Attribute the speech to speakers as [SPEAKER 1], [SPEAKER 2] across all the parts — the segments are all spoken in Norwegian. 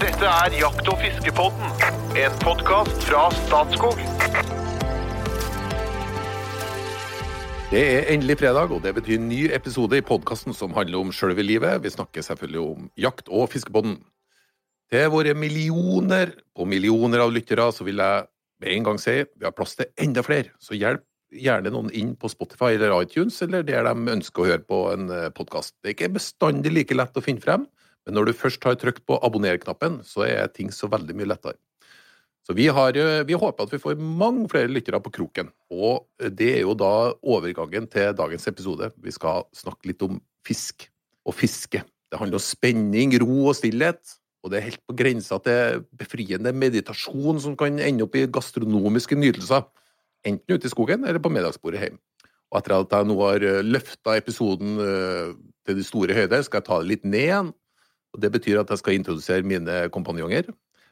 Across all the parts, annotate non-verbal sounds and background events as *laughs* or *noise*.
[SPEAKER 1] Dette er Jakt- og fiskepodden, en podkast fra Statskog.
[SPEAKER 2] Det er endelig fredag, og det betyr ny episode i podkasten som handler om sjølve livet. Vi snakker selvfølgelig om jakt- og fiskepodden. Til våre millioner på millioner av lyttere så vil jeg med en gang si vi har plass til enda flere, så hjelp gjerne noen inn på Spotify eller iTunes, eller der de ønsker å høre på en podkast. Det er ikke bestandig like lett å finne frem, men når du først har trykt på abonner-knappen, så er ting så veldig mye lettere. Så vi, har, eh, vi håper at vi får mange flere lyttere på kroken, og det er jo da overgangen til dagens episode. Vi skal snakke litt om fisk og fiske. Det handler om spenning, ro og stillhet, og det er helt på grensa til befriende meditasjon som kan ende opp i gastronomiske nytelser, enten ute i skogen eller på middagsbordet hjemme. Og etter at jeg nå har løfta episoden eh, til de store høyder, skal jeg ta det litt ned igjen. Og Det betyr at jeg skal introdusere mine kompanjonger.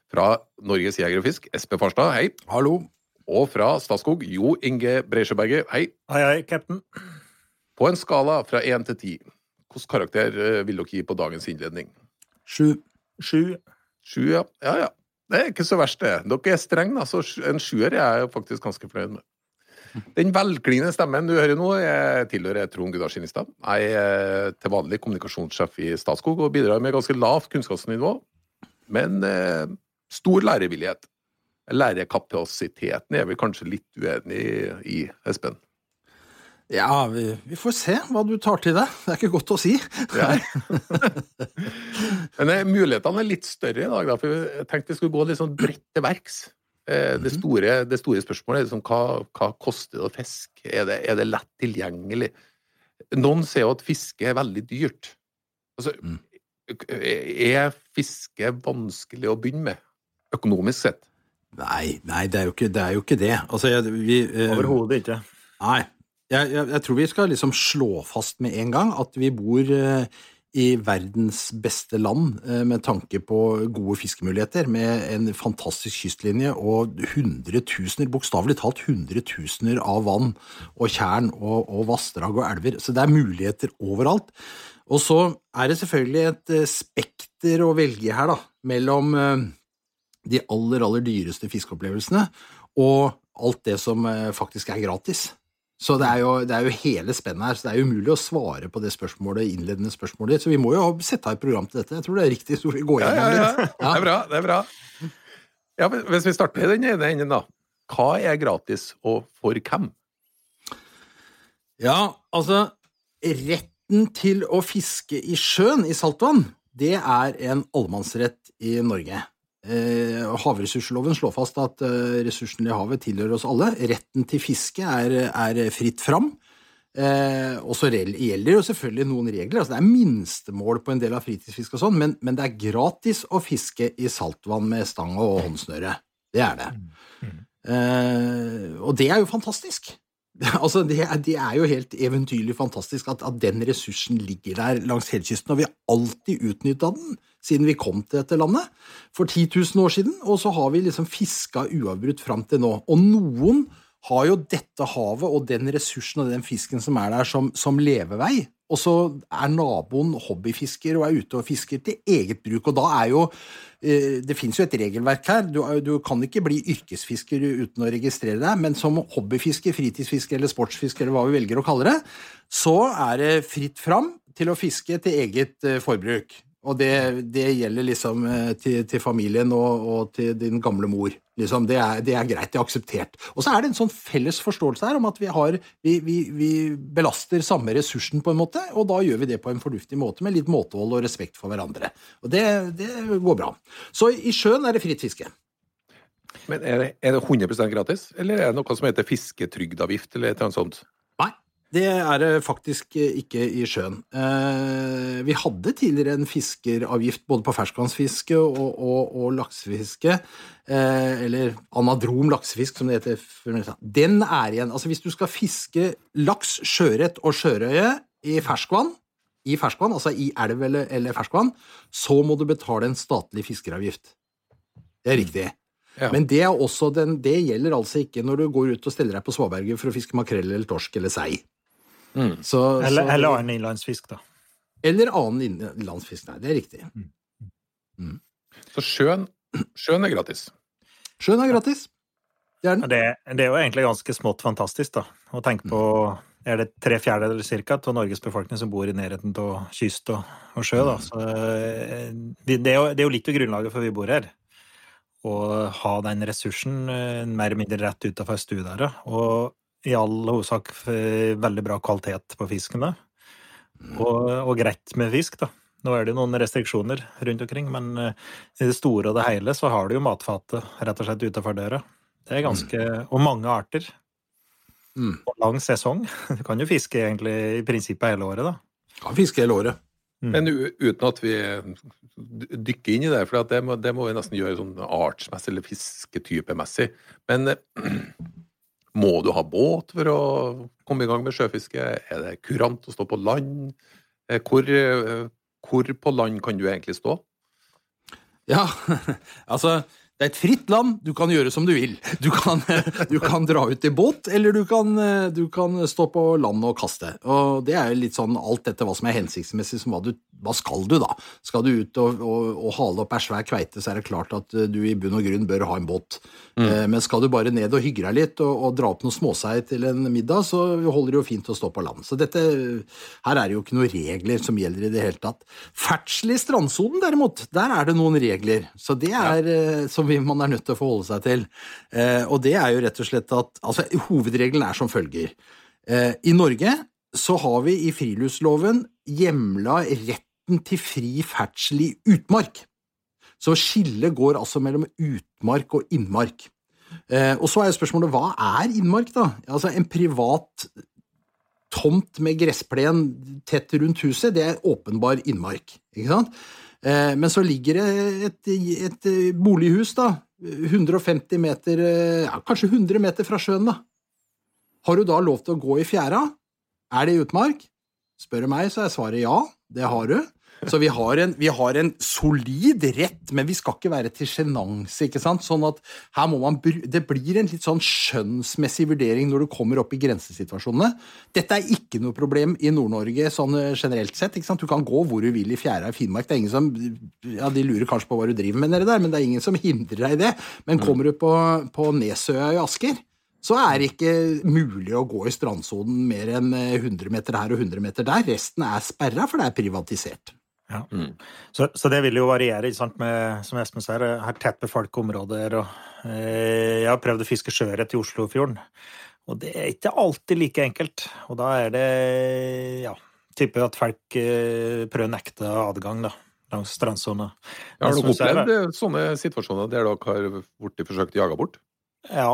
[SPEAKER 2] Fra Norges Jeger og Fisk, Espe Farstad, hei.
[SPEAKER 3] Hallo.
[SPEAKER 2] Og fra Statskog, Jo Inge Breisjøberget, hei.
[SPEAKER 4] Hei, hei, cap'n.
[SPEAKER 2] På en skala fra én til ti, hvilken karakter eh, vil dere gi på dagens innledning?
[SPEAKER 3] Sju.
[SPEAKER 4] Sju.
[SPEAKER 2] Sju, ja. Ja, ja. Det er ikke så verst, det. Dere er strenge, da, så en sjuer er jeg faktisk ganske fornøyd med. Den velklingende stemmen du hører nå, jeg tilhører Trond Gunnar Skinnestad. Jeg er til vanlig kommunikasjonssjef i Statskog og bidrar med ganske lavt kunnskapsnivå, men eh, stor lærevillighet. Lærerkapasiteten er vi kanskje litt uenig i, Espen.
[SPEAKER 3] Ja, vi, vi får se hva du tar til deg. Det er ikke godt å si.
[SPEAKER 2] Ja. *laughs* Men eh, mulighetene er litt større i dag, da, for jeg tenkte vi skulle gå litt sånn bredt til verks. Eh, Det, store, det store spørsmålet er liksom, hva, hva koster det å fiske? Er det, er det lett tilgjengelig? Noen sier jo at fiske er veldig dyrt. Altså,
[SPEAKER 3] Mm.
[SPEAKER 2] Er fiske vanskelig å begynne med, økonomisk sett?
[SPEAKER 3] Nei, nei det, er jo ikke, det er jo ikke det. Altså, jeg, vi, eh,
[SPEAKER 4] Overhodet ikke.
[SPEAKER 3] Nei. Jeg, jeg, jeg tror vi skal liksom slå fast med en gang at vi bor eh, i verdens beste land eh, med tanke på gode fiskemuligheter, med en fantastisk kystlinje og hundretusener, bokstavelig talt hundretusener av vann og tjern og, og vassdrag og elver. Så det er muligheter overalt. Og så er det selvfølgelig et eh, spekter å velge her, da, mellom eh, de aller, aller dyreste fiskeopplevelsene og alt det som faktisk er gratis. Så det er, jo, det er jo hele spennet her, så det er umulig å svare på det spørsmålet, innledende spørsmålet. ditt. Så vi må jo sette av et program til dette. Jeg tror det er riktig, så vi går
[SPEAKER 2] Ja,
[SPEAKER 3] gjennom
[SPEAKER 2] ja, ja.
[SPEAKER 3] litt.
[SPEAKER 2] Det er bra. det er bra. Ja, Hvis vi starter i den ene enden, da. Hva er gratis, og for hvem?
[SPEAKER 3] Ja, altså Retten til å fiske i sjøen i saltvann, det er en allemannsrett i Norge. Eh, havressursloven slår fast at eh, ressursene i havet tilhører oss alle. Retten til fiske er, er fritt fram. Eh, og så gjelder jo selvfølgelig noen regler. altså Det er minstemål på en del av fritidsfisk, og sånn, men, men det er gratis å fiske i saltvann med stang og håndsnøre. Det er det. Eh, og det er jo fantastisk. *laughs* Altså, det, er, det er jo helt eventyrlig fantastisk at, at den ressursen ligger der langs hele kysten, og vi har alltid utnytta den siden vi kom til dette landet for 10 000 år siden, og så har vi liksom fiska uavbrutt fram til nå. Og noen har jo dette havet og den ressursen og den fisken som er der, som, som levevei. Og så er naboen hobbyfisker og er ute og fisker til eget bruk. Og da er jo eh, Det fins jo et regelverk her. Du, du kan ikke bli yrkesfisker uten å registrere deg, men som hobbyfisker, fritidsfisker eller sportsfisker eller hva vi velger å kalle det, så er det fritt fram til å fiske til eget eh, forbruk. Og det, det gjelder liksom eh, til, til familien og, og til din gamle mor. Liksom, det, er, det er greit, det er akseptert. Og så er det en sånn felles forståelse her om at vi, har, vi, vi, vi belaster samme ressursen på en måte, og da gjør vi det på en fornuftig måte med litt måtehold og respekt for hverandre. Og det, det går bra. Så i sjøen er det fritt fiske.
[SPEAKER 2] Men er det, er det 100% gratis, eller er det noe som heter fisketrygdavgift, eller annet sånt?
[SPEAKER 3] Det er det faktisk ikke i sjøen. Eh, vi hadde tidligere en fiskeravgift både på ferskvannsfiske og, og, og laksefiske, eh, eller anadrom laksefisk, som det heter. Den er igjen. Altså hvis du skal fiske laks, sjøørret og sjørøye i ferskvann, i ferskvann, altså i elv eller, eller ferskvann, så må du betale en statlig fiskeravgift. Det er riktig.
[SPEAKER 2] Ja.
[SPEAKER 3] Men det, er også den, det gjelder altså ikke når du går ut og steller deg på svaberget for å fiske makrell eller torsk eller sei.
[SPEAKER 2] Mm.
[SPEAKER 3] Så,
[SPEAKER 4] Eller,
[SPEAKER 3] så,
[SPEAKER 4] eller annen innlandsfisk, da.
[SPEAKER 3] eller annen innenlandsfisk. Nei, det er riktig.
[SPEAKER 2] Så Så sjøen, sjøen er gratis.
[SPEAKER 3] Sjøen er gratis. Det er den.
[SPEAKER 4] Det, det er jo egentlig ganske smått fantastisk, da. Å tenke på er det tre fjerdedeler cirka av Norges befolkning som bor i nærheten av kyst og, og sjø. Da. Så, eh, det, det, er jo, det er jo litt av grunnlaget for vi bor her. Å ha den ressursen eh, mer eller mindre rett utafor der, Og i all hovedsak eh, veldig bra kvalitet på fisken. da. Og, og greit med fisk, da. Nå er det jo noen restriksjoner rundt omkring, men i det store og det hele så har du jo matfatet rett og slett utenfor døra. Det er ganske Og mange arter.
[SPEAKER 3] Mm.
[SPEAKER 4] Og lang sesong. *laughs* Du kan jo fiske egentlig i prinsippet hele året, da.
[SPEAKER 3] Kan fiske hele året.
[SPEAKER 4] Mm.
[SPEAKER 2] Men uten at vi dykker inn i det, for det, må, det må vi nesten gjøre sånn artsmessig eller fisketypemessig. Men eh, *clears throat* må du ha båt for å komme i gang med sjøfiske? Er det kurant å stå på land? Eh, Hvor, eh, hvor på land kan du egentlig stå?
[SPEAKER 3] Ja, *laughs* altså det er et fritt land, du kan gjøre som du vil. Du kan, *laughs* du kan dra ut i båt, eller du kan, du kan stå på land og kaste. Og Det er litt sånn alt etter hva som er hensiktsmessig, som hva, du, hva skal du da? Skal du ut og, og, og hale opp ei svær kveite, så er det klart at du i bunn og grunn bør ha en båt. Mm. Men skal du bare ned og hygge deg litt og, og dra opp noe småsei til en middag, så holder det jo fint å stå på land. Så dette, her er det jo ikke noen regler som gjelder i det hele tatt. Ferdsel i strandsonen derimot, der er det noen regler. Så det er ja. som man er nødt til å forholde seg til. Eh, og det er jo rett og slett at altså, Hovedregelen er som følger. Eh, I Norge så har vi i friluftsloven hjemla retten til fri ferdsel i utmark. Så skillet går altså mellom utmark og innmark. Eh, og så er jo spørsmålet hva er innmark, da? Altså En privat tomt med gressplen tett rundt huset, det er åpenbar innmark. ikke sant? Eh, men så ligger det et, et bolighus, da, 150 meter, eh, ja, kanskje 100 meter fra sjøen, da. Har du da lov til å gå i fjæra? Er det i utmark? Spør du meg, så er svaret ja, det har du. Så vi har, en, vi har en solid rett, men vi skal ikke være til sjenanse. Sånn at her må man, Det blir en litt sånn skjønnsmessig vurdering når du kommer opp i grensesituasjonene. Dette er ikke noe problem i Nord-Norge sånn eh, generelt sett. Du kan gå hvor du vil i fjæra i Finnmark. Det er ingen som, ja, De lurer kanskje på hva du driver med der, men det er ingen som *laughs* hindrer deg i det. Men kommer du på, på Nesøya i Asker, så er det ikke mulig å gå i strandsonen mer enn eh, 100 meter her og 100 meter der. Resten er sperra, for det er privatisert.
[SPEAKER 4] Ja. Så, så det vil jo variere, med, som Espen sier, her tett befolka områder. Og, eh, jeg har prøvd å fiske sjøørret i Oslofjorden, og det er ikke alltid like enkelt. Og da er det ja, tipper at folk eh, prøver å nekte adgang da, langs strandsona.
[SPEAKER 2] Har
[SPEAKER 4] sier,
[SPEAKER 2] opplevd eh, sånne situasjoner der dere har blitt forsøkt jaga bort?
[SPEAKER 4] Ja,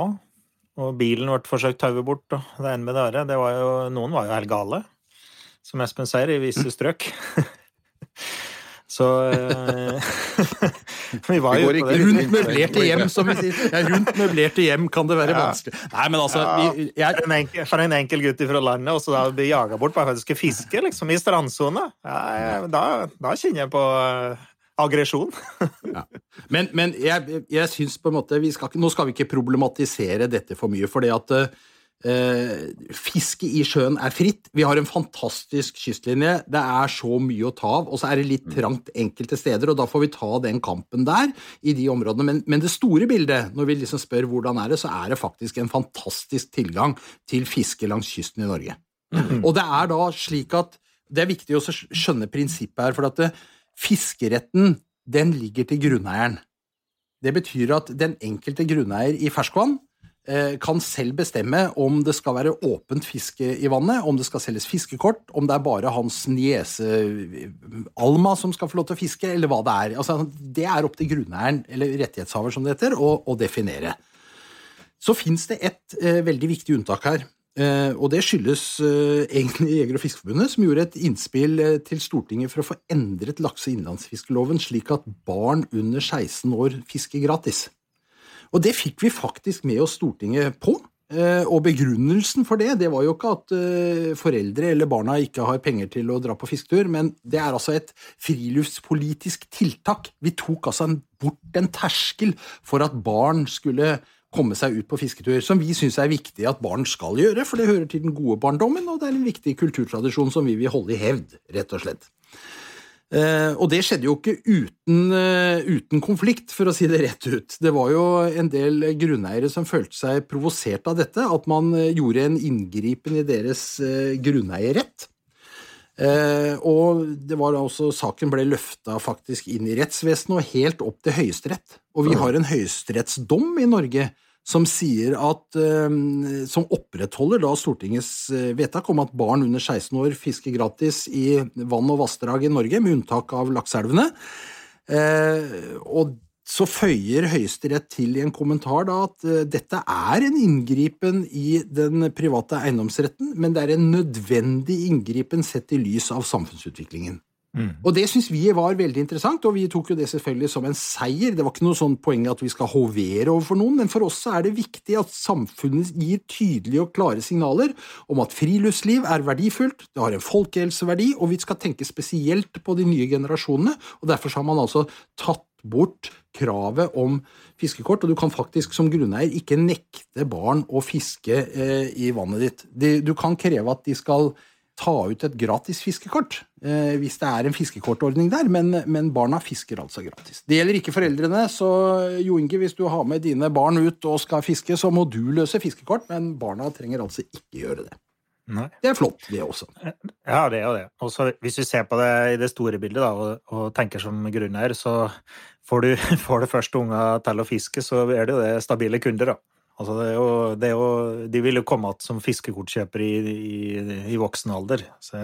[SPEAKER 4] og bilen ble forsøkt tauet bort, og det ene med det andre. Det var jo, noen var jo helt gale, som Espen sier, i visse strøk. *laughs* Så eh, *laughs* Vi var jo
[SPEAKER 2] ikke
[SPEAKER 4] på det.
[SPEAKER 3] Rundt møblerte hjem, som vi sier. Ja, rundt møblerte hjem kan det være
[SPEAKER 4] Ja.
[SPEAKER 3] vanskelig. Nei, men altså, vi, jeg,
[SPEAKER 4] en enkel, for en enkel gutt fra landet, og så da bli jaga bort bare for at du skal fiske liksom, i strandsone. Ja, da, da kjenner jeg på aggresjon. *laughs* aggresjon.
[SPEAKER 3] Men, men jeg, jeg syns på en måte vi skal, Nå skal vi ikke problematisere dette for mye, fordi at eh, fiske i sjøen er fritt. Vi har en fantastisk kystlinje. Det er så mye å ta av, og så er det litt trangt enkelte steder, og da får vi ta den kampen der, i de områdene. Men, men det store bildet, når vi liksom spør hvordan er det, så er det faktisk en fantastisk tilgang til fiske langs kysten i Norge. Og det er da slik at det er viktig å skjønne prinsippet her, for at det, fiskeretten den ligger til grunneieren. Det betyr at den enkelte grunneier i ferskvann eh, kan selv bestemme om det skal være åpent fiske i vannet, om det skal selges fiskekort, om det er bare hans niese eh, Alma som skal få lov til å fiske, eller hva det er. Altså, det er opp til grunneieren, eller rettighetshaver som det heter, å, å definere. Så fins det et eh, veldig viktig unntak her. Eh, og det skyldes eh, egentlig Jeger- og Fiskerforbundet, som gjorde et innspill eh, til Stortinget for å få endret lakse- og innlandsfiskeloven slik at barn under 16 år fisker gratis. Og det fikk vi faktisk med oss Stortinget på. Eh, Og begrunnelsen for det, det var jo ikke at eh, foreldre eller barna ikke har penger til å dra på fisketur, men det er altså et friluftspolitisk tiltak. Vi tok altså bort en terskel for at barn skulle komme seg ut på fisketur, som vi syns er viktig at barn skal gjøre, for det hører til den gode barndommen, og det er en viktig kulturtradisjon som vi vil holde i hevd, rett og slett. Eh, og det skjedde jo ikke uten, eh, uten, konflikt, for å si det rett ut. Det var jo en del grunneiere som følte seg provosert av dette, at man eh, gjorde en inngripen i deres grunneierrett. Og det var også, saken ble løfta faktisk inn i rettsvesenet og helt opp til Høyesterett. Og vi har en høyesterettsdom i Norge som sier at eh, Som opprettholder da Stortingets eh, vedtak om at barn under 16 år fisker gratis i vann og vassdrag i Norge, med unntak av lakseelvene. Eh, og så føyer Høyesterett til i en kommentar da at dette er en inngripen i den private eiendomsretten, men det er en nødvendig inngripen sett i lys av samfunnsutviklingen. Mm. Og det syns vi var veldig interessant, og vi tok jo det selvfølgelig som en seier. Det var ikke noe sånn poeng at vi skal hovere overfor noen, men for oss er det viktig at samfunnet gir tydelige og klare signaler om at friluftsliv er verdifullt, det har en folkehelseverdi, og vi skal tenke spesielt på de nye generasjonene. og Derfor har man altså tatt bort kravet om fiskekort, og du kan faktisk som grunneier ikke nekte barn å fiske eh, i vannet ditt. Du kan kreve at de skal ta ut et gratis fiskekort eh, hvis det er en fiskekortordning der, men, men, barna fisker altså gratis. Det gjelder ikke foreldrene, så Jo Inge, hvis du har med dine barn ut og skal fiske, så må du løse fiskekort, men barna trenger altså ikke gjøre det. Nei. Det er flott, det også.
[SPEAKER 4] Ja, det er jo det. Og hvis vi ser på det i det store bildet da, og, og tenker som grunneier, så får du, *laughs* får du først unger til å fiske, så er det jo det stabile kunder. da. Altså det er jo, det er jo, de vil jo komme igjen som fiskekortkjøpere i, i, i, voksen alder. Så,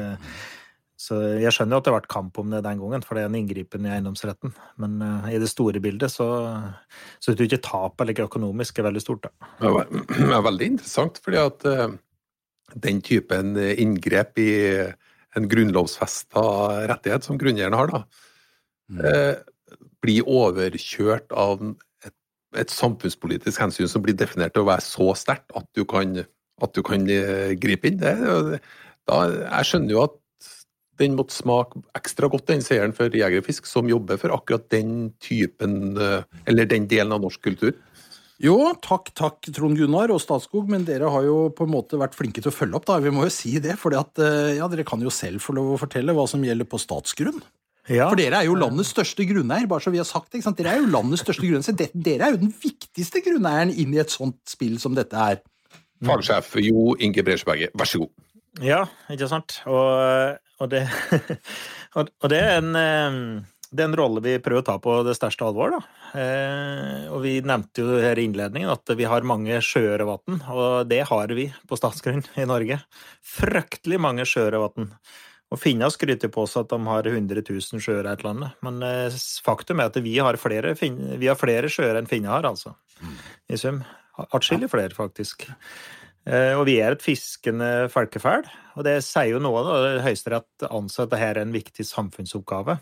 [SPEAKER 4] så, jeg skjønner jo at det har vært kamp om det den gangen, for det er en inngripen i eiendomsretten. Men uh, i det store bildet så, så tror jeg ikke tapet eller ikke økonomisk er veldig stort. Da. *clears throat*
[SPEAKER 2] Det er veldig interessant, fordi at uh, den typen inngrep i en grunnlovfesta rettighet som grunneieren har, da, uh, blir overkjørt av et samfunnspolitisk hensyn som blir definert til å være så sterkt at at du kan eh, gripe inn. Det, da, jeg skjønner jo at den måtte smake ekstra godt, den seieren for Jegerfisk, som jobber for akkurat den typen, eh, eller den delen av norsk kultur.
[SPEAKER 3] Jo, takk, takk, Trond Gunnar og Statskog, men dere har jo på en måte vært flinke til å følge opp, da. Vi må jo si det, for eh, ja, dere kan jo selv få lov å fortelle hva som gjelder på statsgrunn. Ja. For dere er jo landets største grunneier, bare så vi har sagt det. Dere er jo landets største grunneier. Dere er jo den viktigste grunneieren inn i et sånt spill som dette er.
[SPEAKER 2] Fagsjef Jo Inge Bresjberget, vær så god.
[SPEAKER 4] Ja, ikke sant. Og, og, det, *laughs* og det, er en, eh, det er en rolle vi prøver å ta på det største alvor. Da. Eh, og vi nevnte jo her i innledningen at vi har mange sjøer og vann, og det har vi på statsgrunn i Norge. Fryktelig mange sjøer og finner skryter på seg at de har 100 000 sjøer i et land, men eh, faktum er at vi har flere, vi har flere sjøer enn Finna har, altså. I sum. Atskillig flere, faktisk. Eh, og vi er et fiskende folkeferd, og det sier jo noe. da, Høyesterett anser at dette er en viktig samfunnsoppgave.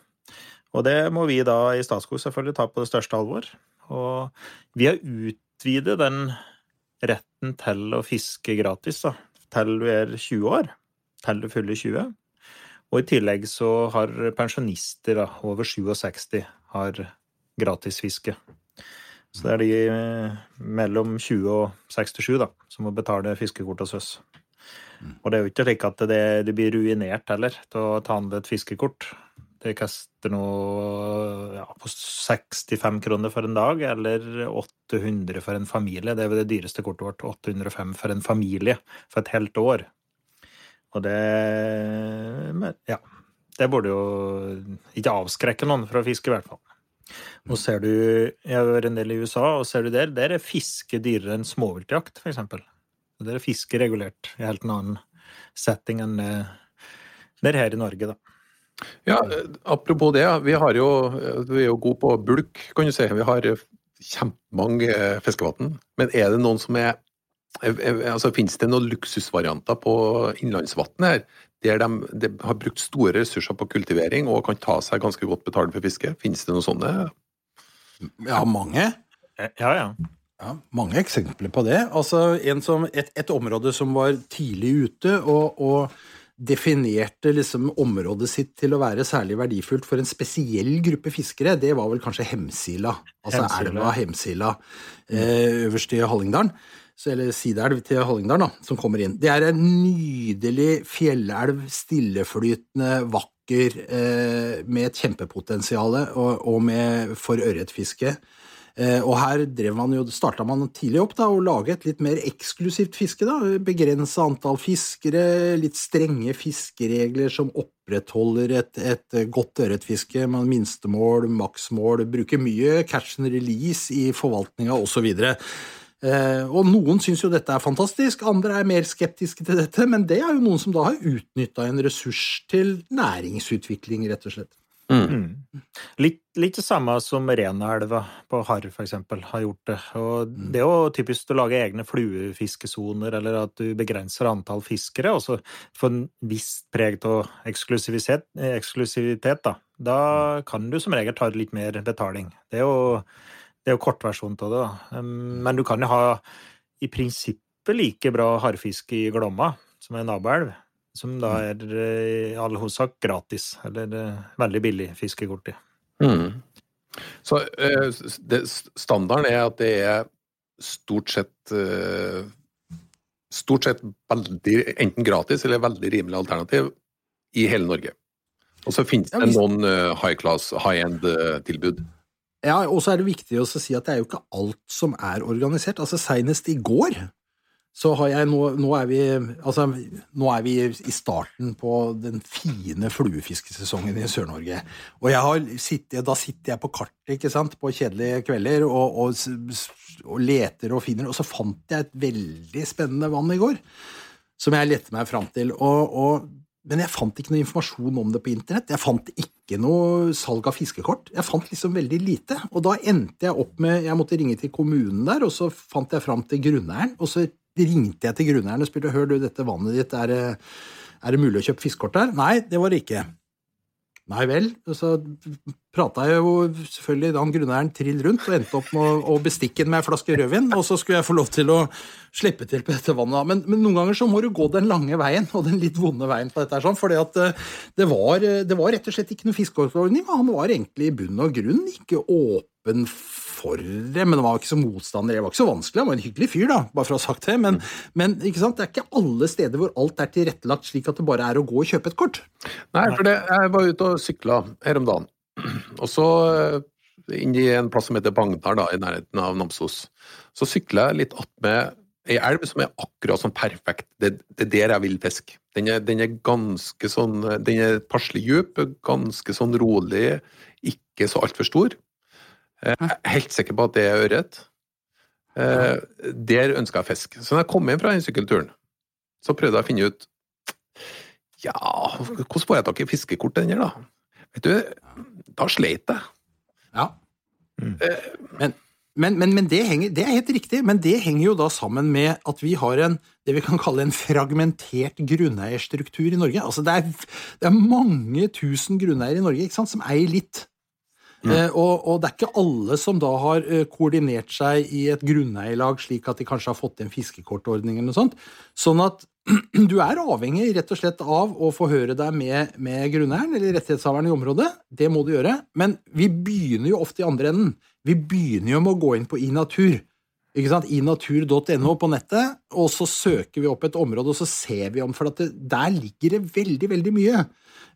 [SPEAKER 4] Og det må vi da i Statskog selvfølgelig ta på det største alvor. Og vi har utvidet den retten til å fiske gratis da, til du er 20 år, til du fyller 20. Og i tillegg så har pensjonister da, over 67 har gratisfiske. Så det er de eh, mellom 20 og 67 da, som må betale fiskekort hos oss. Mm. Og det er jo ikke slik at det, det blir ruinert heller til å ta an et fiskekort. Det koster noe ja, på 65 kroner for en dag, eller 800 for en familie. Det er vel det dyreste kortet vårt. 805 for en familie for et helt år. Og det Ja. Det burde jo ikke avskrekke noen fra å fiske, i hvert fall. Nå ser du Jeg har vært en del i USA, og ser du der, der er fiske dyrere enn småviltjakt, f.eks. Der er fiske regulert i helt en annen setting enn det er her i Norge, da.
[SPEAKER 2] Ja, apropos det. Vi, jo, vi er jo gode på bulk, kan du si. Vi har kjempemange fiskevann. Men er det noen som er Eh, eh, altså, Finnes det noen luksusvarianter på innlandsvannet her, der de, de, har brukt store ressurser på kultivering og kan ta seg ganske godt betalt for fiske? Finnes det noen sånne?
[SPEAKER 3] Ja, mange.
[SPEAKER 4] Ja, ja.
[SPEAKER 3] Ja, mange eksempler på det. Altså, som, et, et, område som var tidlig ute og, og definerte liksom området sitt til å være særlig verdifullt for en spesiell gruppe fiskere, det var vel kanskje Hemsila. Altså Hemsila. elva Hemsila eh, øverst i Hallingdalen eller sideelv til Hallingdal, da, som kommer inn. Det er en nydelig fjellelv, stilleflytende, vakker eh, med et kjempepotensial og, og med, for ørretfiske. Eh, og her drev man jo, starta man tidlig opp da, og lage et litt mer eksklusivt fiske. da, Begrensa antall fiskere, litt strenge fiskeregler som opprettholder et, et godt ørretfiske med minstemål, maksmål, bruker mye catch and release i forvaltninga osv. Eh, og noen syns jo dette er fantastisk, andre er mer skeptiske til dette, men det er jo noen som da har utnytta en ressurs til næringsutvikling, rett og slett.
[SPEAKER 4] Mm. Litt, litt, det samme som Renaelva på Harr f.eks. har gjort det. Og mm. Det er jo typisk å lage egne fluefiskesoner, eller at du begrenser antall fiskere, og så får en visst preg av eksklusivitet. eksklusivitet da. da mm. kan du som regel ta litt mer betaling. Det er jo, det er jo kortversjonen av det. da. Men du kan jo ha i prinsippet like bra harrfiske i Glomma som en naboelv som da er eh, i all hovedsak gratis, eller eh, veldig billig fiskekort i. Mm.
[SPEAKER 2] Så eh, det, standarden er at det er stort sett Stort sett veldig, enten gratis eller veldig rimelig alternativ i hele Norge. Og så finnes det noen high class, high end-tilbud.
[SPEAKER 3] Ja, og så er det viktig å si at det er jo ikke alt som er organisert. Altså Senest i går så har jeg nå, nå, er vi, altså, nå er vi i starten på den fine fluefiskesesongen i Sør-Norge. Og sittet, da sitter jeg på kartet ikke sant, på kjedelige kvelder og, og, og, leter og finner, og så fant jeg et veldig spennende vann i går som jeg lette meg fram til. Og, men jeg fant ikke noe informasjon om det på internett. Jeg fant ikke noe salg av fiskekort. Jeg fant liksom veldig lite. Og da endte jeg opp med Jeg måtte ringe til kommunen der, og så fant jeg fram til grunneieren. Og så ringte jeg til grunneieren og spurte hør du, dette vannet ditt, er, er det mulig å kjøpe fiskekort der? Nei, det var det ikke. Nei vel. Så prata jeg jo selvfølgelig da grunneieren trill rundt og endte opp med å bestikke den med ei flaske rødvin, og så skulle jeg få lov til å slippe til på dette vannet. Men, men, noen ganger så må du gå den lange veien og den litt vonde veien på dette. sånn, at eh, det var, det var rett og slett ikke noe fiskeordning, han var egentlig i bunn og grunn ikke åpen for for det, men han var ikke så motstander. Det var ikke så vanskelig, han var en hyggelig fyr, da, bare for å ha sagt det. Men, men det er ikke alle steder hvor alt er tilrettelagt slik at det bare er å gå og kjøpe et kort.
[SPEAKER 2] Nei, for det, jeg var ute og sykla her om dagen, *clears throat* og så eh, inn i en plass som heter Bagnar, da, i nærheten av Namsos. Så sykla jeg litt attmed ei elv som er akkurat sånn perfekt. Det, det, er der jeg vil fiske. Den den er ganske sånn Den er passelig dyp, ganske sånn rolig, ikke så altfor stor. Jeg er helt sikker på at det er ørret. Eh, der ønska jeg fisk. Så da jeg kom hjem fra den sykkelturen, så prøvde jeg å finne ut Ja, hvordan får jeg tak i fiskekort den her, da? Vet du, da sleit jeg.
[SPEAKER 3] Ja. Mm. Men, men, men, men det, henger, det, er helt riktig, men det henger jo da sammen med at vi har en det vi kan kalle en fragmentert grunneierstruktur i Norge. Altså det er, det er mange tusen grunneiere i Norge sant, som eier litt. Mm. Og, og, det er ikke alle som da har eh, koordinert seg i et grunneierlag, slik at de kanskje har fått en fiskekortordning eller noe sånt. Sånn at *clears throat* du er avhengig rett og slett av å forhøre deg med, med grunneieren eller rettighetshaveren i området. Det må du gjøre. Men vi begynner jo ofte i andre enden. Vi begynner jo med å gå inn på iNatur. Ikke sant? inatur.no på nettet, og så søker vi opp et område, og så ser vi om For det, der ligger det veldig, veldig mye.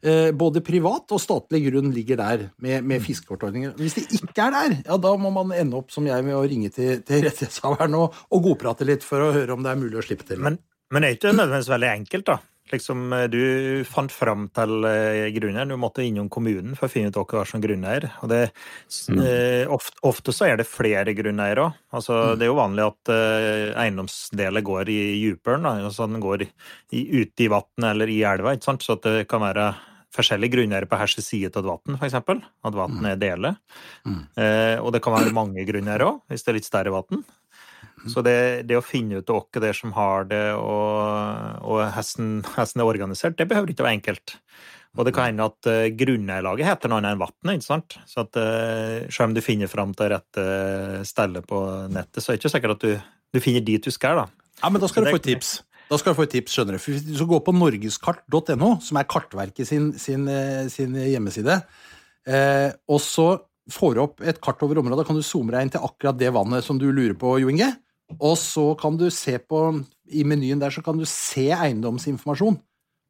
[SPEAKER 3] Eh, både privat og statlig grunn ligger der med, med mm. fiskekortordninger. Hvis det ikke er der, ja, da må man ende opp som jeg med å ringe til, til rettighetshaveren og, og godprate litt for å høre om det er mulig å slippe til.
[SPEAKER 4] Men, men er ikke nødvendigvis veldig enkelt, da? Liksom, eh, du fant fram til eh, grunneieren. Du måtte innom kommunen for å finne ut hva som grunneier. Og det, mm. eh, ofte, ofte, så er det flere grunneiere òg. Altså, mm. Det er jo vanlig at eiendomsdeler går i djupen, Altså, den går i, ute i vannet eller i elva. ikke sant? Så det kan være forskjellige grunneiere på hver side av et vann, f.eks. At vannet mm. er dele. Mm. Eh, og det kan være mange grunneiere òg, hvis det er litt større vann. Så det, det, å finne ut hvem det er som har det, og, og hesten, hesten, er organisert, det behøver ikke å være enkelt. Og det kan hende at uh, grunneierlaget heter noe annet enn vannet, ikke sant. Så at uh, selv om du finner fram til rette stedet på nettet, så er det ikke sikkert at du, du finner dit du skal, da.
[SPEAKER 3] Ja, men da skal du få et tips. Da skal du få et tips. skjønner du. Hvis du skal gå på norgeskart.no, som er Kartverket sin, sin, eh, sin hjemmeside, eh, og så får du opp et kart over området, da kan du zoome deg inn til akkurat det vannet som du lurer på, Jo Inge. Og så kan du se på I menyen der så kan du se eiendomsinformasjon.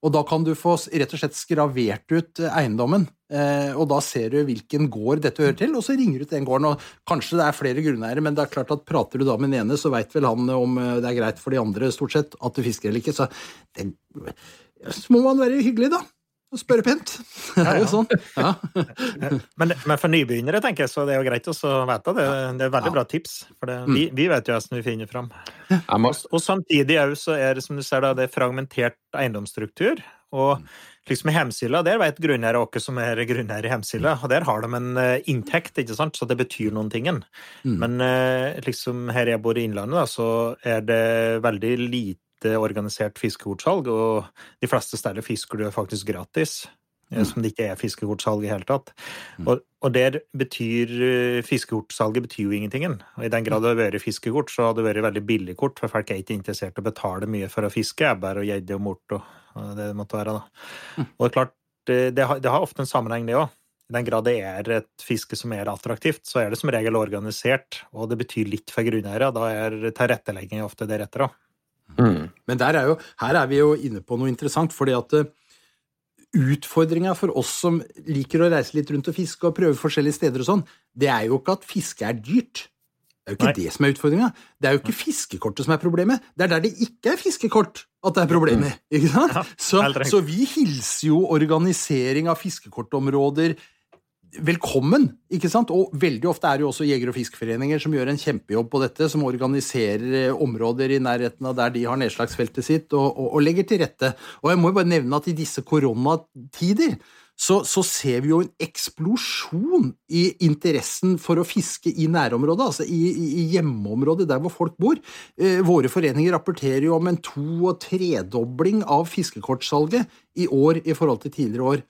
[SPEAKER 3] Og da kan du få rett og slett skravert ut eh, eiendommen, eh, og da ser du hvilken gård dette hører til, og så ringer du til den gården. og Kanskje det er flere grunneiere, men det er klart at prater du da med den ene, så veit vel han om eh, det er greit for de andre, stort sett, at du fisker eller ikke. Så, det, så må man være hyggelig, da. Spørre pent. *laughs* Det er jo sånn. Ja. *laughs*
[SPEAKER 4] Men, men for nybegynnere tenker jeg, så det er jo greit å vite det. Det er veldig
[SPEAKER 3] Ja.
[SPEAKER 4] bra tips. For det, vi, vi vet jo hvordan vi finner fram.
[SPEAKER 2] Må,
[SPEAKER 4] Og, og samtidig òg så er det som du ser da, det er fragmentert eiendomsstruktur. Og liksom i Hemsila, der vet grunneiere hvem som er grunneier i Hemsila, og der har de en eh, inntekt, ikke sant, så det betyr noen ting.
[SPEAKER 3] Mm.
[SPEAKER 4] Men eh, liksom her jeg bor i Innlandet, da, så er det veldig lite organisert fiskekortsalg, og de fleste steder fisker du faktisk gratis. eh,
[SPEAKER 3] Mm.
[SPEAKER 4] Som det ikke er fiskekortsalg i hele tatt. Og, og der betyr eh, Fiskekortsalget betyr jo ingenting. Og I den grad det har vært fiskekort, så har det vært veldig billig kort, for folk er ikke interessert i å betale mye for å fiske ebber og gjedde og mort og, og det det måtte være. da. Og det er klart, det, det, har, det har ofte en sammenheng, det òg. I den grad det er et fiske som er attraktivt, så er det som regel organisert, og det betyr litt for grunneiere. Da er tilrettelegging ofte deretter òg.
[SPEAKER 2] Mm.
[SPEAKER 3] Men der er jo, her er vi jo inne på noe interessant, fordi at eh, utfordringa for oss som liker å reise litt rundt og fiske og prøve forskjellige steder og sånn, det er jo ikke at fiske er dyrt. Det er jo ikke
[SPEAKER 4] Nei.
[SPEAKER 3] det som er utfordringa. Det er jo ikke fiskekortet som er problemet. Det er der det ikke er fiskekort at det er problemet. ikke sant?
[SPEAKER 4] Ja,
[SPEAKER 3] Så, så vi hilser jo organisering av fiskekortområder velkommen, ikke sant? Og veldig ofte er det jo også jeger- og fiskeforeninger som gjør en kjempejobb på dette, som organiserer eh, områder i nærheten av der de har nedslagsfeltet sitt, og, og, og legger til rette. Og jeg må jo bare nevne at i disse koronatider så, så ser vi jo en eksplosjon i interessen for å fiske i nærområdet, altså i, i, hjemmeområdet der hvor folk bor. Eh, våre foreninger rapporterer jo om en to- og tredobling av fiskekortsalget i år i forhold til tidligere år.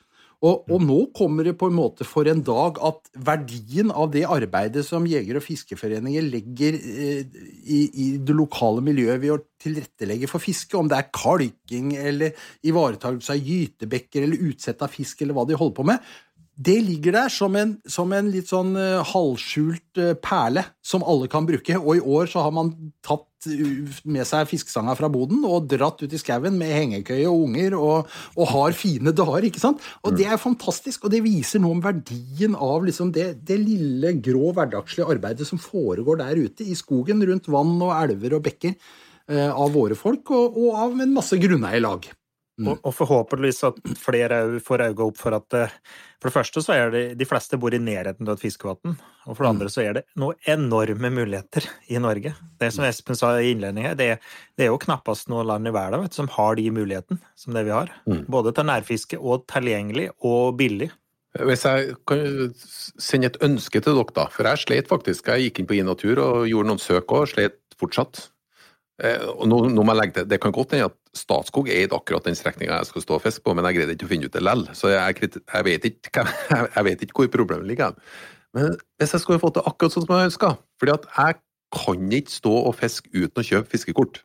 [SPEAKER 3] Og, og nå kommer det på en måte for en dag at verdien av det arbeidet som jeger- og fiskeforeninger legger eh, i, i det lokale miljøet ved å tilrettelegge for fiske, om det er kalking eller ivaretakelse av gytebekker eller utsett av fisk eller hva de holder på med, det ligger der som en, som en litt sånn eh, halvskjult eh, perle som alle kan bruke. Og i år så har man tatt med seg fiskestanga fra boden og dratt ut i skauen med hengekøye og unger og, og har fine dager. ikke sant? Og det er fantastisk, og det viser noe om verdien av liksom det, det lille, grå, hverdagslige arbeidet som foregår der ute i skogen rundt vann og elver og bekker eh, av våre folk, og, og av en masse grunneierlag. Mm.
[SPEAKER 4] Og, og forhåpentligvis at flere får øynene opp for at eh, For det første så er det de fleste bor i nærheten av et fiskevann. Og for det
[SPEAKER 3] Mm.
[SPEAKER 4] andre så er det noen enorme muligheter i Norge. Det som Espen sa i innledningen det, det er jo knappast noe land i verden vet, som har de mulighetene som det vi har.
[SPEAKER 2] Mm.
[SPEAKER 4] Både til nærfiske og tilgjengelig og billig.
[SPEAKER 2] Hvis jeg kan sende et ønske til dere, da. For jeg slet faktisk. Jeg gikk inn på iNatur og gjorde noen søk og slet fortsatt. Eh, og nå, nå må jeg legge til, Det kan godt hende at Statskog eide akkurat den strekninga jeg skal stå og fiske på, men jeg greide ikke å finne ut det likevel. Så jeg, jeg, vet ikke, *laughs* jeg vet ikke hvor problemet ligger. Men hvis jeg skulle fått det akkurat sånn som jeg ønska at jeg kan ikke stå og fiske uten å kjøpe fiskekort.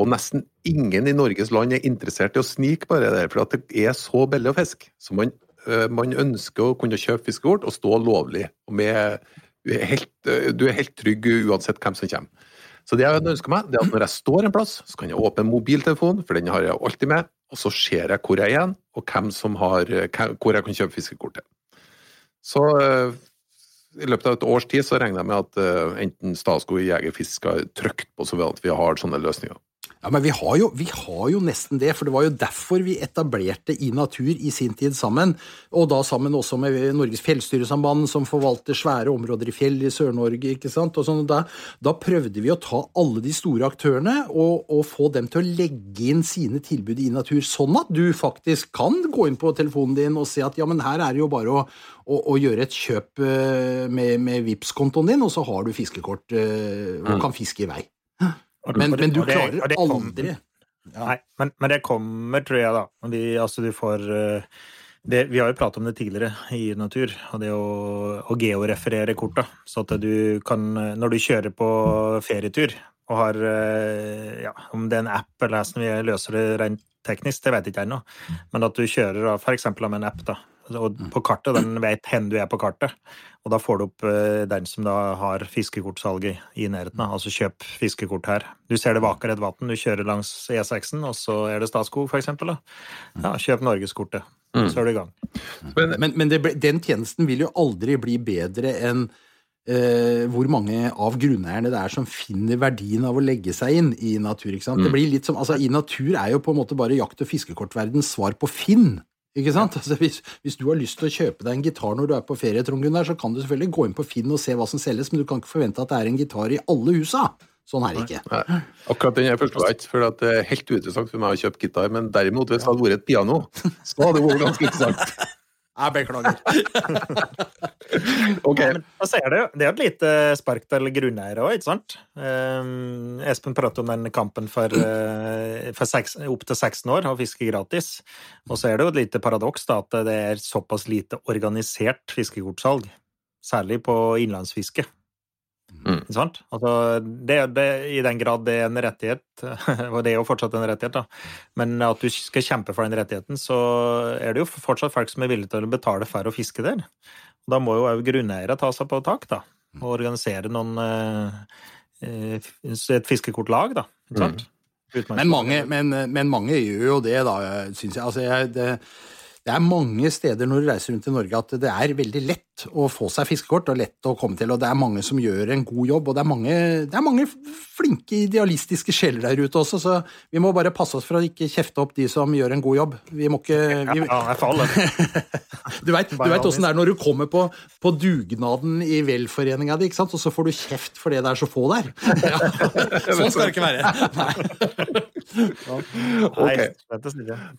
[SPEAKER 2] Og nesten ingen i Norges land er interessert i å snike bare der, for det er så billig å fiske. Så man, øh, man ønsker å kunne kjøpe fiskekort og stå lovlig. Og med, du, er helt, øh, du er helt trygg uansett hvem som kommer. Så det jeg ønsker meg, det er at når jeg står en plass, så kan jeg åpne mobiltelefonen, for den har jeg alltid med, og så ser jeg hvor jeg er igjen, og hvem som har, hvor jeg kan kjøpe fiskekort til. Så øh, i løpet av et års tid så regner jeg med at øh, enten Statskog Jegerfisk har trykt på så vel at vi har sånne løsninger.
[SPEAKER 3] Ja, men vi har, jo, vi har jo nesten det, for det var jo derfor vi etablerte i Natur i sin tid sammen, og da sammen også med Norges Fjellstyresamband, som forvalter svære områder i fjell i Sør-Norge, ikke sant, og sånn, da, da prøvde vi å ta alle de store aktørene og, og få dem til å legge inn sine tilbud i Natur, sånn at du faktisk kan gå inn på telefonen din og se at ja, men her er det jo bare å, å, å gjøre et kjøp eh, med, med Vipps-kontoen din, og så har du fiskekort eh, og kan fiske i vei.
[SPEAKER 4] Og-
[SPEAKER 3] Men,
[SPEAKER 4] og det-
[SPEAKER 3] men du
[SPEAKER 4] og det-
[SPEAKER 3] klarer
[SPEAKER 4] og det
[SPEAKER 3] aldri ja.
[SPEAKER 4] Nei, men, men det kommer, tror jeg, da. Vi, altså, du får eh, det, Vi har jo pratet om det tidligere i Natur, og det å, å georeferere korta. Så at du kan, når du kjører på ferietur og har eh, ja, Om det er en app eller hvordan vi løser det rent teknisk, det vet jeg ikke ennå. Men at du kjører f.eks. med en app, da. Og på kartet, den vet hvor du er på kartet. Og da får du opp eh, den som da har fiskekortsalget i nærheten. Altså kjøp fiskekort her. Du ser det vaker et vann, du kjører langs E6-en, og så er det Statskog, f.eks. Ja, kjøp norgeskortet. Så er du i gang.
[SPEAKER 3] Men, men, men det, den tjenesten vil jo aldri bli bedre enn Uh, hvor mange av grunneierne det er som finner verdien av å legge seg inn i natur. ikke sant? Det blir litt som, altså I natur er jo på en måte bare jakt- og fiskekortverdens svar på Finn. Ikke sant? Altså, hvis, hvis du har lyst til å kjøpe deg en gitar når du er på ferie, Trond Gunnar, så kan du selvfølgelig gå inn på Finn og se hva som selges, men du kan ikke forvente at det er en gitar i alle husa. Sånn er det ikke.
[SPEAKER 2] Nei, akkurat den jeg forstår ikke, for det er helt uinteressant for meg å kjøpe gitar. Men derimot, hvis det hadde vært et piano, så hadde det vært ganske interessant. *laughs*
[SPEAKER 3] Jeg beklager. *laughs*
[SPEAKER 2] Ok,
[SPEAKER 4] Ja, men altså er det, det er jo et lite spark til grunneiere òg, ikke sant? Um, Espen prater om den kampen for, eh, for seks, opp til 16 år å fiske gratis. Og så er det jo et lite paradoks da, at det er såpass lite organisert fiskekortsalg. Særlig på innlandsfiske.
[SPEAKER 2] Mm.
[SPEAKER 4] Altså, det, det, I den grad det er en rettighet, *laughs* og det er jo fortsatt en rettighet, da, men at du skal kjempe for den rettigheten, så er det jo fortsatt folk som er villige til å betale for å fiske der. Da må jo òg grunneiere ta seg på tak, da, og organisere noen eh, eh, Et fiskekortlag, da. Ikke sant? Mm.
[SPEAKER 3] Men mange, men, men mange gjør jo det, da, syns jeg. Altså, jeg det, det er mange steder når du reiser rundt i Norge at det er veldig lett å få seg fiskekort og lett å komme til, og det er mange som gjør en god jobb. Og det er mange, det er mange flinke, idealistiske sjeler der ute også, så vi må bare passe oss for å ikke kjefte opp de som gjør en god jobb. Vi må ikke vi,
[SPEAKER 4] Ja, jeg faller. *laughs*
[SPEAKER 3] Du veit åssen det er når du kommer på, på dugnaden i velforeninga di, ikke sant? og så får du kjeft fordi det er så få der. *laughs* Ja. *laughs* Sånn skal det ikke være. Nei.
[SPEAKER 4] Okay.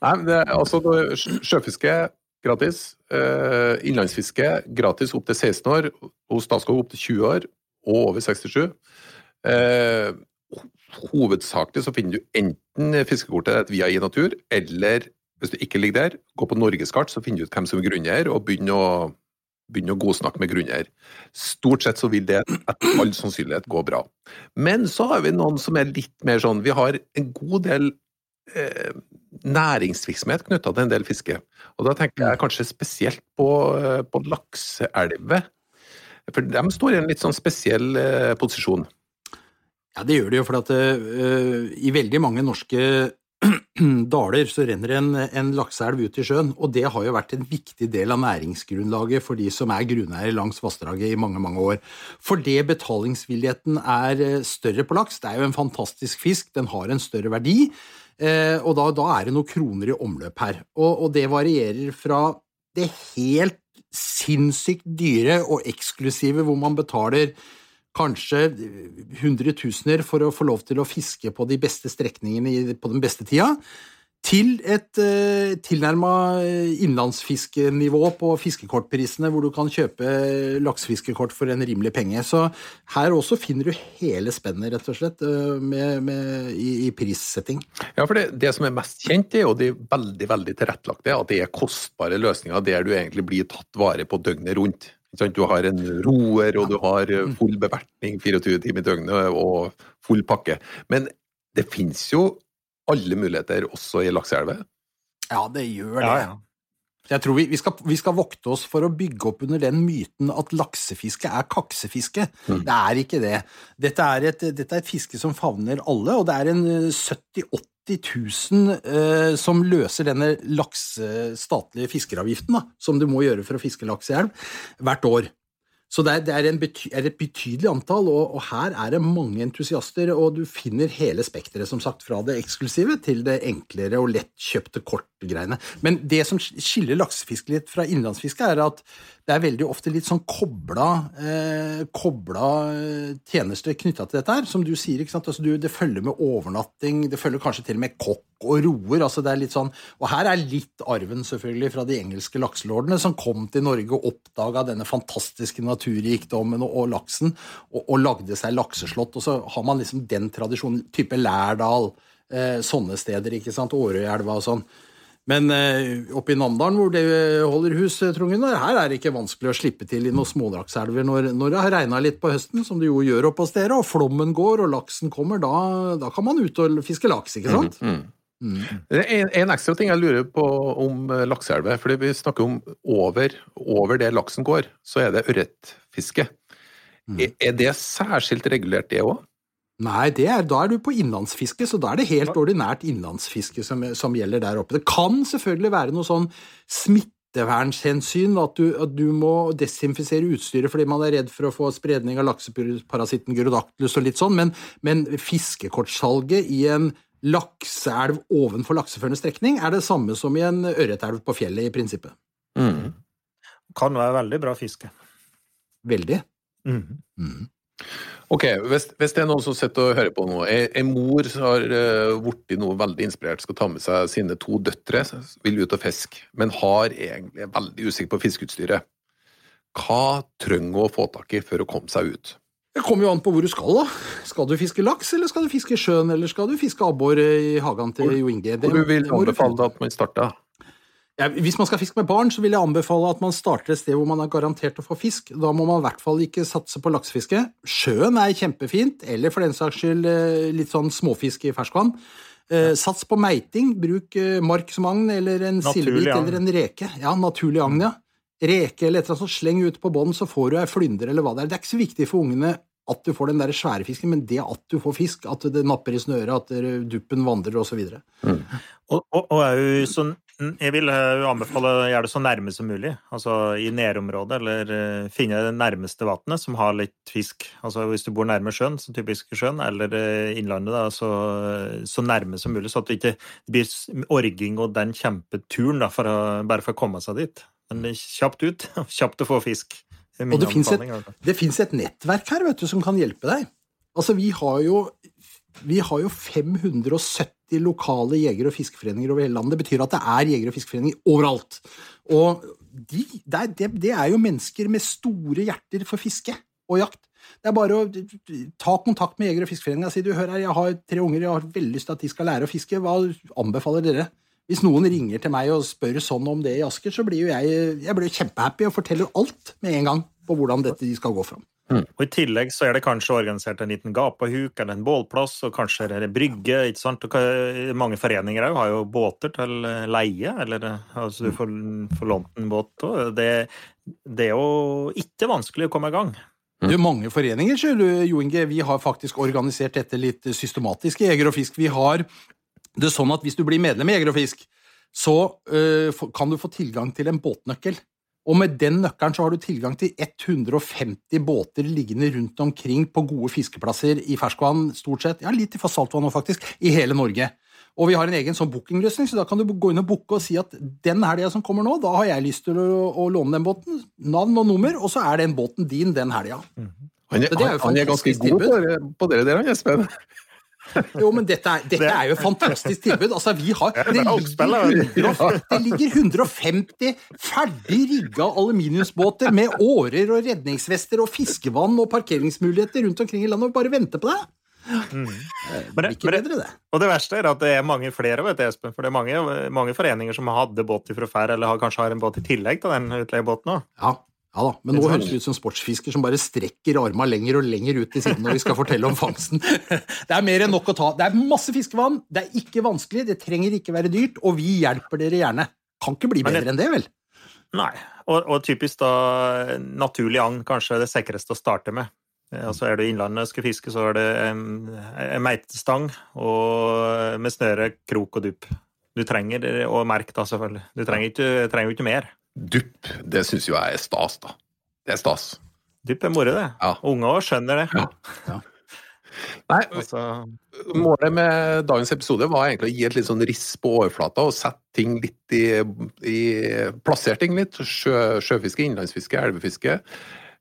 [SPEAKER 2] Nei, det altså det- gratis. Eh, innlandsfiske gratis opp til 16 år. Hos Statskog opp til 20 år og over 67. Eh, hovedsakelig så finner du enten fiskekortet via i natur, eller hvis du ikke ligger der, gå på Norgeskart, så finner du ut hvem som er grunneier, og begynner å, begynne å godsnakke med grunneier. Stort sett så vil det etter all sannsynlighet gå bra. Men så har vi noen som er litt mer sånn Vi har en god del eh, næringsvirksomhet knytta til en del fiske. Og da tenker jeg kanskje spesielt på, eh, på lakseelver. For de står i en litt sånn spesiell eh, posisjon.
[SPEAKER 3] Ja, det gjør det jo, for at uh, i veldig mange norske *clears throat* daler så renner en, en lakseelv ut i sjøen, og det har jo vært en viktig del av næringsgrunnlaget for de som er grunneiere langs vassdraget i mange, mange år. Fordi betalingsvilligheten er større på laks. Det er jo en fantastisk fisk, den har en større verdi, og da, da er det noen kroner i omløp her. Og, og det varierer fra det helt sinnssykt dyre og eksklusive hvor man betaler kanskje hundretusener for å få lov til å fiske på de beste strekningene på den beste tida, til et eh, tilnærma innlandsfiskenivå på fiskekortprisene, hvor du kan kjøpe laksefiskekort for en rimelig penge. Så her også finner du hele spennet, rett og slett, eh, med, med, i, i prissetting.
[SPEAKER 2] Ja, for det, det som er mest kjent, er jo de veldig veldig tilrettelagte. At det er kostbare løsninger der du egentlig blir tatt vare på døgnet rundt. Du har en roer, og du har eh, full bevertning 24 timer i døgnet og full pakke. Men det finnes jo alle muligheter også i lakseelver.
[SPEAKER 3] Ja, det gjør det.
[SPEAKER 4] Ja, ja.
[SPEAKER 3] Jeg tror vi, vi, skal, vi skal vokte oss for å bygge opp under den myten at laksefiske er kaksefiske. Det er ikke det. Dette er, et, dette er et fiske som favner alle, og det er en eh, 70 000-80 000 eh, som løser denne lakse, statlige fiskeravgiften, da, som du må gjøre for å fiske laks i elv, hvert år. Så det er, det er, bety, er et betydelig antall, og, og her er det mange entusiaster, og du finner hele spekteret, som sagt, fra det eksklusive til det enklere og lettkjøpte kortgreiene. Men det som skiller laksefiske litt fra innlandsfiske, er at det er veldig ofte litt sånn kobla, eh, kobla eh, tjenester knytta til dette her, som du sier. Altså, du, det følger med overnatting, det følger kanskje til og med kokk og roer. altså det er litt sånn, Og her er litt arven selvfølgelig fra de engelske lakselordene, som kom til Norge og oppdaga denne fantastiske naturrikdommen og, og laksen, og, og lagde seg lakseslott. Og så har man liksom den tradisjonen, type Lærdal, eh, sånne steder, ikke sant, Årøyelva og sånn. Men eh, oppe i Namdalen, hvor det holder hus, Trongen, Trond her er det ikke vanskelig å slippe til i noen smådrakselver når, når det har regna litt på høsten, som det jo gjør oppe hos dere, og flommen går og laksen kommer, da, da kan man ut og fiske laks, ikke sant?
[SPEAKER 2] Mm.
[SPEAKER 3] Mm.
[SPEAKER 2] Er en, en ekstra ting jeg lurer på om eh, lakseelver. fordi Vi snakker om over, over det laksen går, så er det ørretfiske.
[SPEAKER 3] Mm.
[SPEAKER 2] Er, er det særskilt regulert, det òg?
[SPEAKER 3] Nei, det er, da er du på innlandsfiske, så da er det helt ordinært innlandsfiske som, som gjelder der oppe. Det kan selvfølgelig være noe sånn smittevernhensyn, at du, at du må desinfisere utstyret fordi man er redd for å få spredning av lakseparasitten gyrodactylus og litt sånn, men, men fiskekortsalget i en lakseelv ovenfor lakseførende strekning er det samme som i en ørretelv på fjellet, i prinsippet.
[SPEAKER 2] Mm.
[SPEAKER 4] Kan være veldig bra fiske.
[SPEAKER 3] Veldig.
[SPEAKER 4] Mm.
[SPEAKER 3] Mm.
[SPEAKER 2] Ok, hvis, hvis det er noen som sitter og hører på nå, en, mor som har uh, blitt noe veldig inspirert, skal ta med seg sine to døtre, vil ut og fiske, men har egentlig er veldig usikker på fiskeutstyret. Hva trenger hun å få tak i for å komme seg ut?
[SPEAKER 3] Det kommer jo an på hvor du skal, da. Skal du fiske laks, eller skal du fiske sjøen, eller skal du fiske abbor i hagen til Jo Inge?
[SPEAKER 2] Du vil
[SPEAKER 3] du
[SPEAKER 2] anbefale at man starter?
[SPEAKER 3] Ja, hvis man skal fiske med barn, så vil jeg anbefale at man starter et sted hvor man er garantert å få fisk. Da må man i hvert fall ikke satse på laksefiske. Sjøen er kjempefint, eller for den saks skyld eh, litt sånn småfisk i ferskvann. Eh, Sats på meiting. Bruk eh, mark som agn, eller en sildebit eller en reke. Ja, naturlig agn, ja. Reke eller et eller annet sånt. Sleng ut på bånn, så får du ei flyndre eller hva det er. Det er ikke så viktig for ungene at du får den der svære fisken, men det at du får fisk, at det napper i snøret, at duppen vandrer osv.
[SPEAKER 4] Og, og, og er jo sånn jeg vil eh, anbefale å gjøre det så nærme som mulig. Altså i nærområdet, eller eh, finne det nærmeste vannet som har litt fisk. Altså hvis du bor nærme sjøen, som typisk sjøen, eller eh, innlandet, da, så, så nærme som mulig. Så at det ikke blir orging og den kjempeturen da, for å, bare for å komme seg dit. Men kjapt ut, *laughs* kjapt å få fisk. Det
[SPEAKER 3] Og det finnes et- fins et nettverk her vet du, som kan hjelpe deg. Altså, vi har jo, vi har jo 570 lokale jeger- og fiskeforeninger over hele landet. Det betyr at det er jeger- og fiskeforeninger overalt. Og de, det, er, det, det er jo mennesker med store hjerter for fiske og jakt. Det er bare å ta kontakt med jeger- og fiskeforeninga og si du, hør her, jeg har tre unger, jeg har veldig lyst til at de skal lære å fiske. Hva anbefaler dere? Hvis noen ringer til meg og spør sånn om det i Asker, så blir jo jeg, jeg blir kjempehappy og forteller alt med en gang på hvordan dette skal gå fram.
[SPEAKER 4] Og I tillegg så er det kanskje organisert en liten gapahuk eller en bålplass, og kanskje er det brygge. ikke sant? Og mange foreninger òg har jo båter til eh, leie, eller eh, altså du får, får lånt en båt. òg. det, det er jo ikke vanskelig å komme i gang.
[SPEAKER 3] Det er mange foreninger, sier du, Jo Inge. Vi har faktisk organisert dette litt systematisk i Jeger og Fisk. Vi har det sånn at hvis du blir medlem i Jeger og Fisk, så øh, kan du få tilgang til en båtnøkkel. Og med den nøkkelen så har du tilgang til 150 båter liggende rundt omkring på gode fiskeplasser i ferskvann, stort sett. Ja, litt i saltvann nå, faktisk, i hele Norge. Og vi har en egen sånn bookingløsning, så da kan du gå inn og booke og si at den helga som kommer nå, da har jeg lyst til å, å låne den båten. Navn og nummer, og så er den båten din den helga.
[SPEAKER 2] Han er,
[SPEAKER 3] Så er
[SPEAKER 2] han, han er ganske god på dere, på dere der, han Espen. *laughs*
[SPEAKER 3] Jo, men dette er, dette er jo et fantastisk tilbud. Altså, vi har, det,
[SPEAKER 4] det er
[SPEAKER 3] ligger, det ligger 150 ferdig rigga aluminiumsbåter med årer og redningsvester og fiskevann og parkeringsmuligheter rundt omkring i landet og bare venter på deg.
[SPEAKER 4] Men
[SPEAKER 3] Det
[SPEAKER 4] det,
[SPEAKER 3] er ikke
[SPEAKER 4] men
[SPEAKER 3] bedre, det.
[SPEAKER 4] og det verste er at det er mange flere, vet du, Espen. For det er mange, mange foreninger som hadde båt fra før, eller har, kanskje har en båt i tillegg til den utleiebåten òg.
[SPEAKER 3] Ja, ja da, men nå høres det ut som sportsfisker som bare strekker arma lenger og lenger ut til siden når vi skal fortelle om fangsten. *laughs* Det er mer enn nok å ta. Det er masse fiskevann, det er ikke vanskelig, det trenger ikke være dyrt, og vi hjelper dere gjerne. Kan ikke bli bedre enn det, vel?
[SPEAKER 4] Nei. Og, og typisk da naturlig agn kanskje det sikreste å starte med. Eh, Altså Er du i Innlandet og skal fiske, så er det en, en meitestang og med snøre, krok og dupp. Du trenger og merk, da, selvfølgelig. Du trenger ikke, trenger ikke mer.
[SPEAKER 2] Dupp, det syns jo jeg er stas, da. Det er stas.
[SPEAKER 4] Dupp er moro, det.
[SPEAKER 2] Ja.
[SPEAKER 4] Unger også skjønner det.
[SPEAKER 2] Ja. Nei, *laughs*
[SPEAKER 4] Altså,
[SPEAKER 2] Målet med dagens episode var egentlig å gi et litt sånn riss på overflata og sette ting litt i, i Plassere ting litt. Sjø, sjøfiske, innlandsfiske, elvefiske.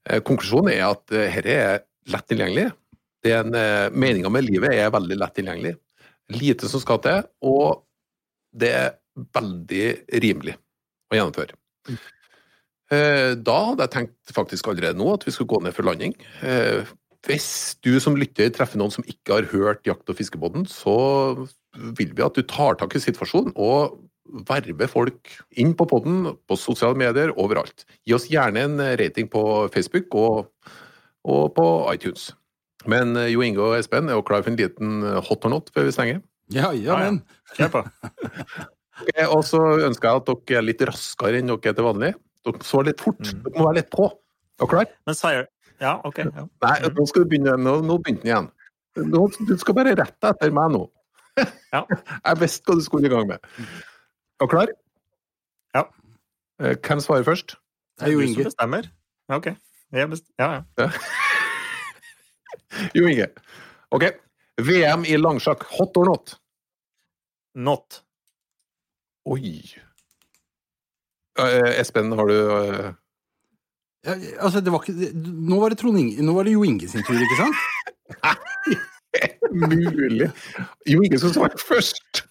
[SPEAKER 2] Eh, konklusjonen er at eh, dette er lett tilgjengelig. Det er eh, Meninga med livet er veldig lett tilgjengelig. Lite som skal til, og det er veldig rimelig å gjennomføre. Eh, Da hadde jeg tenkt faktisk allerede nå at vi skulle gå ned for landing. Eh, Hvis du som lytter treffer noen som ikke har hørt Jakt- og fiskebåten, så vil vi at du tar tak i situasjonen og verver folk inn på podden, på sosiale medier, overalt. Gi oss gjerne en rating på Facebook og, og på iTunes. Men eh, Jo Inge og Espen er jo klar for en liten hot or not før vi stenger.
[SPEAKER 3] Ja, ja, men.
[SPEAKER 4] Kjør på. *laughs*
[SPEAKER 2] Ok, Og så ønsker jeg at dere er litt raskere enn dere er til vanlig. Dere svarer litt fort.
[SPEAKER 4] Mm.
[SPEAKER 2] Dere må være litt på. Er du klar?
[SPEAKER 4] Men sier Ja, OK. Ja.
[SPEAKER 2] Nei, nå skal du begynne. Nå, nå begynte den igjen. Nå, du skal bare rette etter meg nå. *laughs*
[SPEAKER 4] Ja.
[SPEAKER 2] Jeg visste hva du skulle i gang med. Er du klar?
[SPEAKER 4] Ja.
[SPEAKER 2] Eh, Hvem svarer først?
[SPEAKER 3] Det er jo
[SPEAKER 4] du som bestemmer. Ja, OK. Jeg best... Ja, ja. *laughs*
[SPEAKER 2] Jo Inge. OK. VM i langsjakk, hot or not?
[SPEAKER 4] Not.
[SPEAKER 2] Oi. Eh, Espen, har du eh,
[SPEAKER 3] Ja, altså, det var ikke, nå var det Trond Inge, nå var det Jo Inge sin tur, ikke sant? *laughs*
[SPEAKER 2] mulig? Jo Inge skal svare først!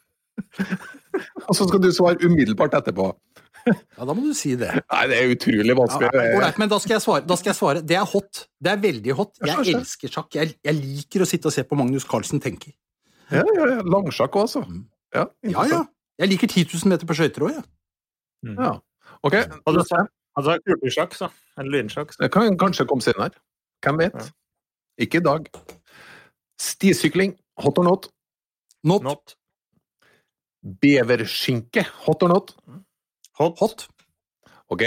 [SPEAKER 2] Og så skal du svare umiddelbart etterpå.
[SPEAKER 3] Ja, da må du si det.
[SPEAKER 2] Nei, det er utrolig
[SPEAKER 3] Ja,
[SPEAKER 2] vanskelig.
[SPEAKER 3] Men da skal, svare, da skal jeg svare. Det er hot. Det er veldig hot. Jeg elsker sjakk. Jeg, jeg liker å sitte og se på Magnus Carlsen tenke.
[SPEAKER 2] Ja, ja, ja. Langsjakk også. Ja,
[SPEAKER 3] Ja, ja. Jeg liker 10 000 meter på skøyter òg, jeg.
[SPEAKER 4] Mm.
[SPEAKER 2] Ja. Ok,
[SPEAKER 4] Og altså, kulesjakk, så. En lynsjakk.
[SPEAKER 2] det kan kanskje komme senere. Hvem vet?
[SPEAKER 4] Ja.
[SPEAKER 2] Ikke i dag. Stisykling, hot or not?
[SPEAKER 3] Not.
[SPEAKER 4] Not.
[SPEAKER 2] Beverskinke, hot or not?
[SPEAKER 4] Hot.
[SPEAKER 3] Hot.
[SPEAKER 2] Ok.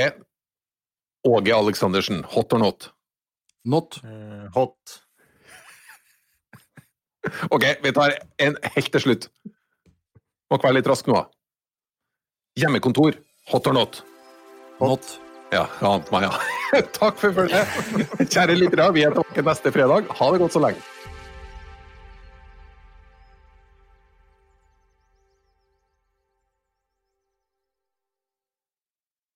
[SPEAKER 2] Åge Aleksandersen, hot or not?
[SPEAKER 3] Not.
[SPEAKER 4] Eh, hot. *laughs*
[SPEAKER 2] Ok, vi tar en helt til slutt. Må ikke være litt rask nå. da. Hjemmekontor, hot or not?
[SPEAKER 3] Hot.
[SPEAKER 2] Ja, jeg ante meg, ja. *laughs* Takk for følget. Kjære lyttere, vi er tilbake neste fredag. Ha det godt så lenge.